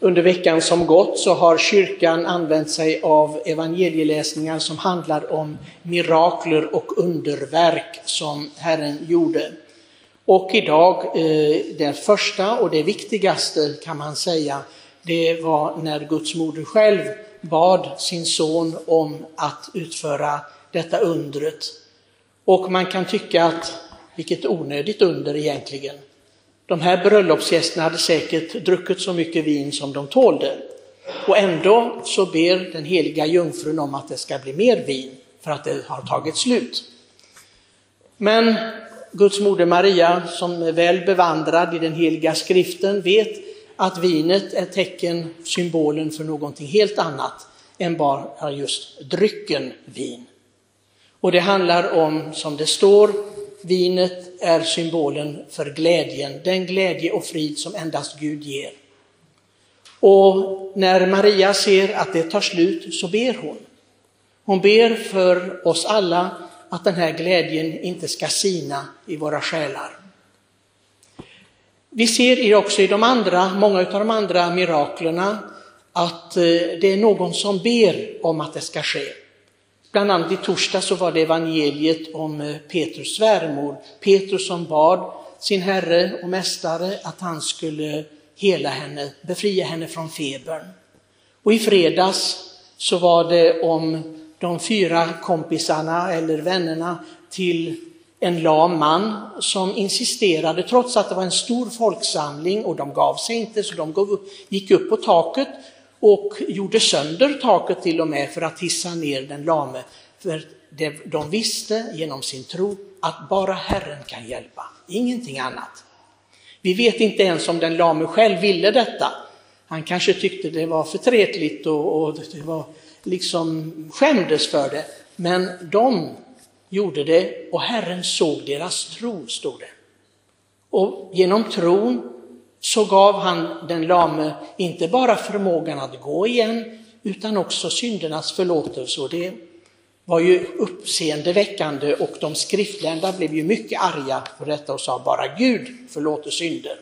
Under veckan som gått så har kyrkan använt sig av evangelieläsningar som handlar om mirakler och underverk som Herren gjorde. Och idag, eh, det första och det viktigaste kan man säga, det var när Guds moder själv bad sin son om att utföra detta undret. Och man kan tycka att vilket onödigt under egentligen. De här bröllopsgästerna hade säkert druckit så mycket vin som de tålde. Och ändå så ber den heliga jungfrun om att det ska bli mer vin för att det har tagit slut. Men Guds moder Maria, som är väl bevandrad i den heliga skriften, vet att vinet är tecken, symbolen för någonting helt annat än bara just drycken vin. Och det handlar om, som det står, vinet är symbolen för glädjen, den glädje och frid som endast Gud ger. Och när Maria ser att det tar slut så ber hon. Hon ber för oss alla att den här glädjen inte ska sina i våra själar. Vi ser också i de andra, många av de andra miraklerna att eh, det är någon som ber om att det ska ske. Bland annat i torsdag så var det evangeliet om eh, Petrus svärmor, Petrus som bad sin herre och mästare att han skulle hela henne, befria henne från febern. Och i fredags så var det om de fyra kompisarna eller vännerna till en lam man som insisterade, trots att det var en stor folksamling och de gav sig inte, så de gick upp på taket och gjorde sönder taket till och med för att hissa ner den lame. För de visste genom sin tro att bara Herren kan hjälpa, ingenting annat. Vi vet inte ens om den lame själv ville detta. Han kanske tyckte det var förtretligt och, och det var liksom skämdes för det. Men de gjorde det och Herren såg deras tro, stod det. Och genom tron så gav han den lame inte bara förmågan att gå igen, utan också syndernas förlåtelse. Och det var ju uppseendeväckande och de skriftlärda blev ju mycket arga på detta och sa bara Gud förlåter synder.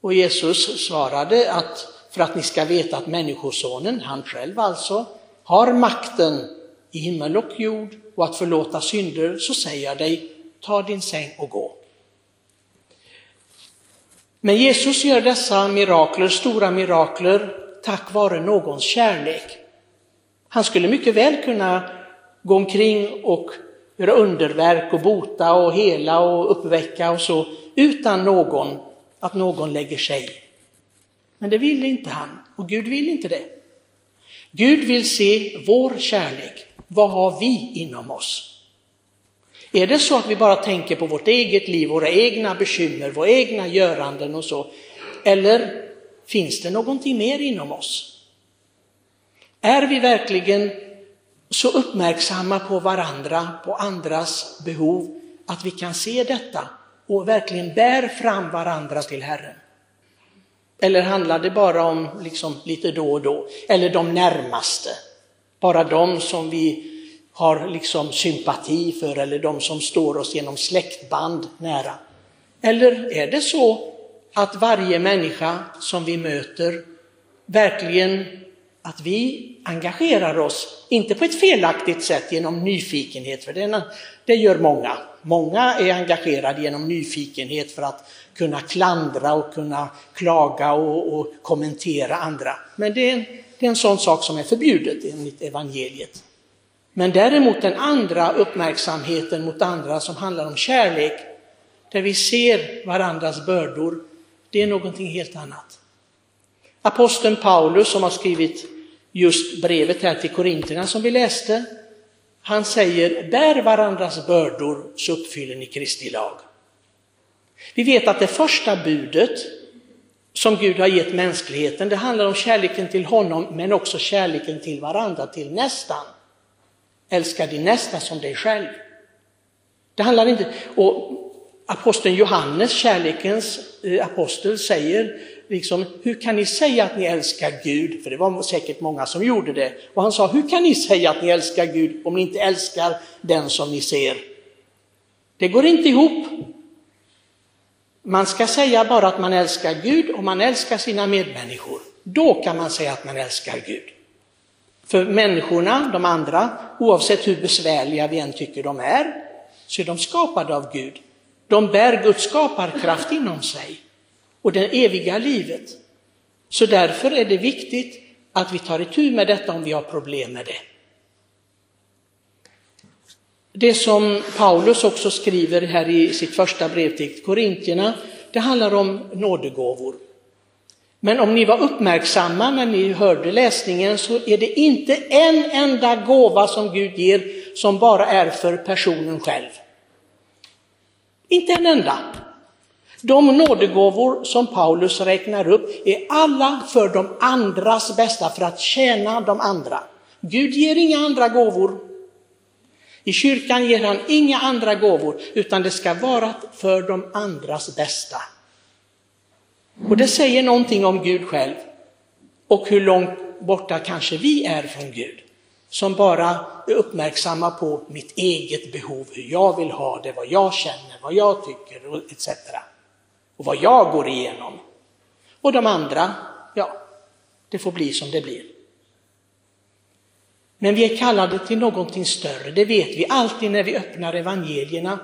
Och Jesus svarade att för att ni ska veta att Människosonen, han själv alltså, har makten i himmel och jord och att förlåta synder, så säger jag dig, ta din säng och gå. Men Jesus gör dessa mirakler, stora mirakler, tack vare någons kärlek. Han skulle mycket väl kunna gå omkring och göra underverk och bota och hela och uppväcka och så, utan någon, att någon lägger sig. Men det vill inte han, och Gud vill inte det. Gud vill se vår kärlek. Vad har vi inom oss? Är det så att vi bara tänker på vårt eget liv, våra egna bekymmer, våra egna göranden och så? Eller finns det någonting mer inom oss? Är vi verkligen så uppmärksamma på varandra, på andras behov, att vi kan se detta och verkligen bär fram varandra till Herren? Eller handlar det bara om liksom lite då och då? Eller de närmaste? Bara de som vi har liksom sympati för eller de som står oss genom släktband nära? Eller är det så att varje människa som vi möter verkligen att vi engagerar oss, inte på ett felaktigt sätt genom nyfikenhet, för det, det gör många. Många är engagerade genom nyfikenhet för att kunna klandra och kunna klaga och, och kommentera andra. Men det är, en, det är en sån sak som är förbjudet enligt evangeliet. Men däremot den andra uppmärksamheten mot andra som handlar om kärlek, där vi ser varandras bördor, det är någonting helt annat. Aposteln Paulus som har skrivit just brevet här till Korinterna som vi läste, han säger bär varandras bördor så uppfyller ni Kristi lag. Vi vet att det första budet som Gud har gett mänskligheten, det handlar om kärleken till honom men också kärleken till varandra, till nästan. Älska din nästa som dig själv. Det handlar inte, och aposteln Johannes, kärlekens eh, apostel, säger liksom, hur kan ni säga att ni älskar Gud? För det var säkert många som gjorde det. Och han sa, hur kan ni säga att ni älskar Gud om ni inte älskar den som ni ser? Det går inte ihop. Man ska säga bara att man älskar Gud och man älskar sina medmänniskor. Då kan man säga att man älskar Gud. För människorna, de andra, oavsett hur besvärliga vi än tycker de är, så är de skapade av Gud. De bär Guds skaparkraft inom sig och det eviga livet. Så därför är det viktigt att vi tar itu med detta om vi har problem med det. Det som Paulus också skriver här i sitt första brev till Korintierna, det handlar om nådegåvor. Men om ni var uppmärksamma när ni hörde läsningen så är det inte en enda gåva som Gud ger som bara är för personen själv. Inte en enda. De nådegåvor som Paulus räknar upp är alla för de andras bästa, för att tjäna de andra. Gud ger inga andra gåvor. I kyrkan ger han inga andra gåvor, utan det ska vara för de andras bästa. Och det säger någonting om Gud själv och hur långt borta kanske vi är från Gud som bara är uppmärksamma på mitt eget behov, hur jag vill ha det, vad jag känner, vad jag tycker etc. Och vad jag går igenom. Och de andra, ja, det får bli som det blir. Men vi är kallade till någonting större, det vet vi alltid när vi öppnar evangelierna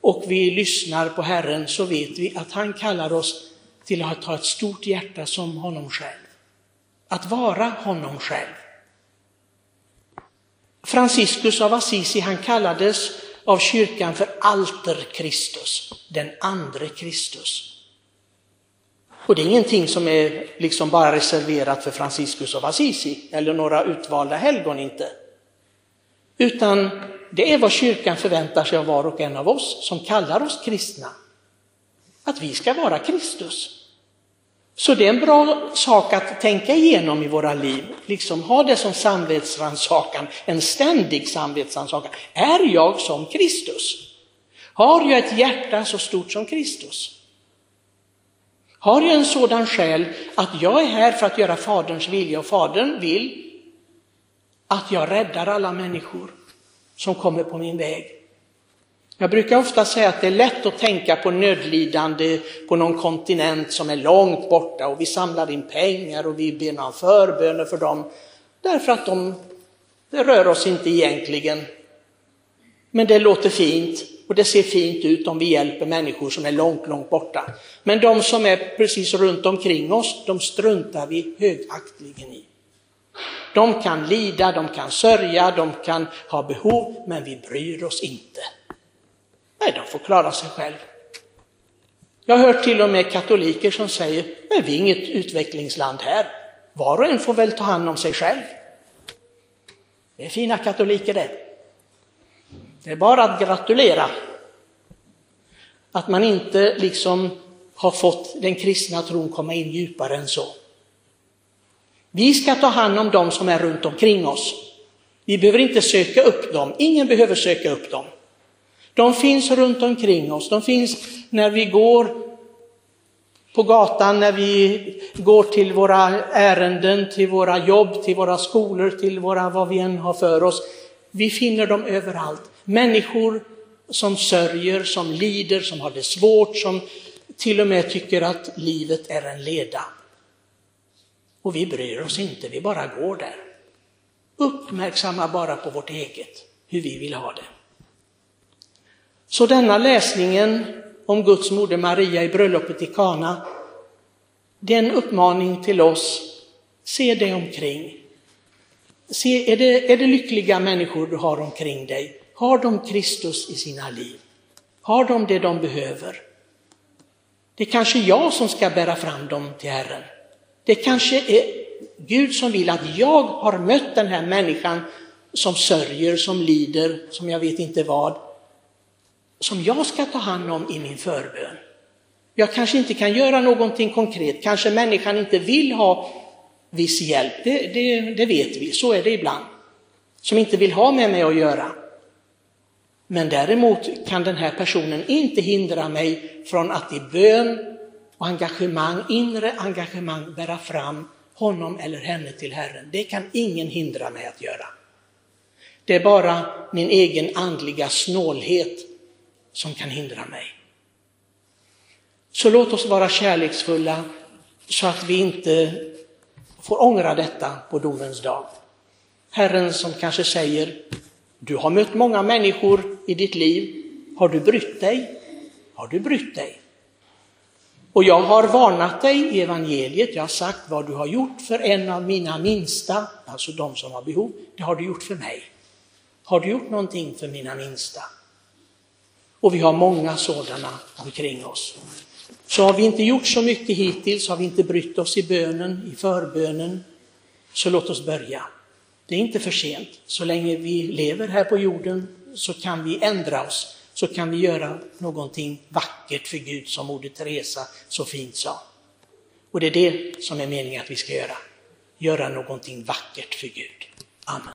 och vi lyssnar på Herren så vet vi att han kallar oss till att ha ett stort hjärta som honom själv. Att vara honom själv. Franciscus av Assisi han kallades av kyrkan för alter Kristus, den andre Kristus. Och det är ingenting som är liksom bara reserverat för Franciscus av Assisi eller några utvalda helgon inte. Utan det är vad kyrkan förväntar sig av var och en av oss som kallar oss kristna. Att vi ska vara Kristus. Så det är en bra sak att tänka igenom i våra liv, liksom ha det som samvetsrannsakan, en ständig samvetsrannsakan. Är jag som Kristus? Har jag ett hjärta så stort som Kristus? Har jag en sådan själ att jag är här för att göra Faderns vilja och Fadern vill att jag räddar alla människor som kommer på min väg? Jag brukar ofta säga att det är lätt att tänka på nödlidande på någon kontinent som är långt borta och vi samlar in pengar och vi ber några förböner för dem därför att de, det rör oss inte egentligen. Men det låter fint och det ser fint ut om vi hjälper människor som är långt, långt borta. Men de som är precis runt omkring oss, de struntar vi högaktligen i. De kan lida, de kan sörja, de kan ha behov, men vi bryr oss inte. Nej, de får klara sig själv. Jag har hört till och med katoliker som säger, nej, vi är inget utvecklingsland här. Var och en får väl ta hand om sig själv. Det är fina katoliker det. Det är bara att gratulera. Att man inte liksom har fått den kristna tron komma in djupare än så. Vi ska ta hand om dem som är runt omkring oss. Vi behöver inte söka upp dem, ingen behöver söka upp dem. De finns runt omkring oss, de finns när vi går på gatan, när vi går till våra ärenden, till våra jobb, till våra skolor, till våra vad vi än har för oss. Vi finner dem överallt. Människor som sörjer, som lider, som har det svårt, som till och med tycker att livet är en leda. Och vi bryr oss inte, vi bara går där. Uppmärksamma bara på vårt eget, hur vi vill ha det. Så denna läsningen om Guds moder Maria i bröllopet i Kana, det är en uppmaning till oss, se dig omkring. Se, är, det, är det lyckliga människor du har omkring dig? Har de Kristus i sina liv? Har de det de behöver? Det är kanske jag som ska bära fram dem till Herren. Det kanske är Gud som vill att jag har mött den här människan som sörjer, som lider, som jag vet inte vad, som jag ska ta hand om i min förbön. Jag kanske inte kan göra någonting konkret, kanske människan inte vill ha viss hjälp, det, det, det vet vi, så är det ibland. Som inte vill ha med mig att göra. Men däremot kan den här personen inte hindra mig från att i bön och engagemang, inre engagemang bära fram honom eller henne till Herren. Det kan ingen hindra mig att göra. Det är bara min egen andliga snålhet som kan hindra mig. Så låt oss vara kärleksfulla så att vi inte får ångra detta på domens dag. Herren som kanske säger, du har mött många människor i ditt liv, har du brytt dig? Har du brytt dig? Och jag har varnat dig i evangeliet, jag har sagt vad du har gjort för en av mina minsta, alltså de som har behov, det har du gjort för mig. Har du gjort någonting för mina minsta? Och vi har många sådana omkring oss. Så har vi inte gjort så mycket hittills, har vi inte brytt oss i bönen, i förbönen, så låt oss börja. Det är inte för sent. Så länge vi lever här på jorden så kan vi ändra oss, så kan vi göra någonting vackert för Gud som Moder Teresa så fint sa. Och det är det som är meningen att vi ska göra. Göra någonting vackert för Gud. Amen.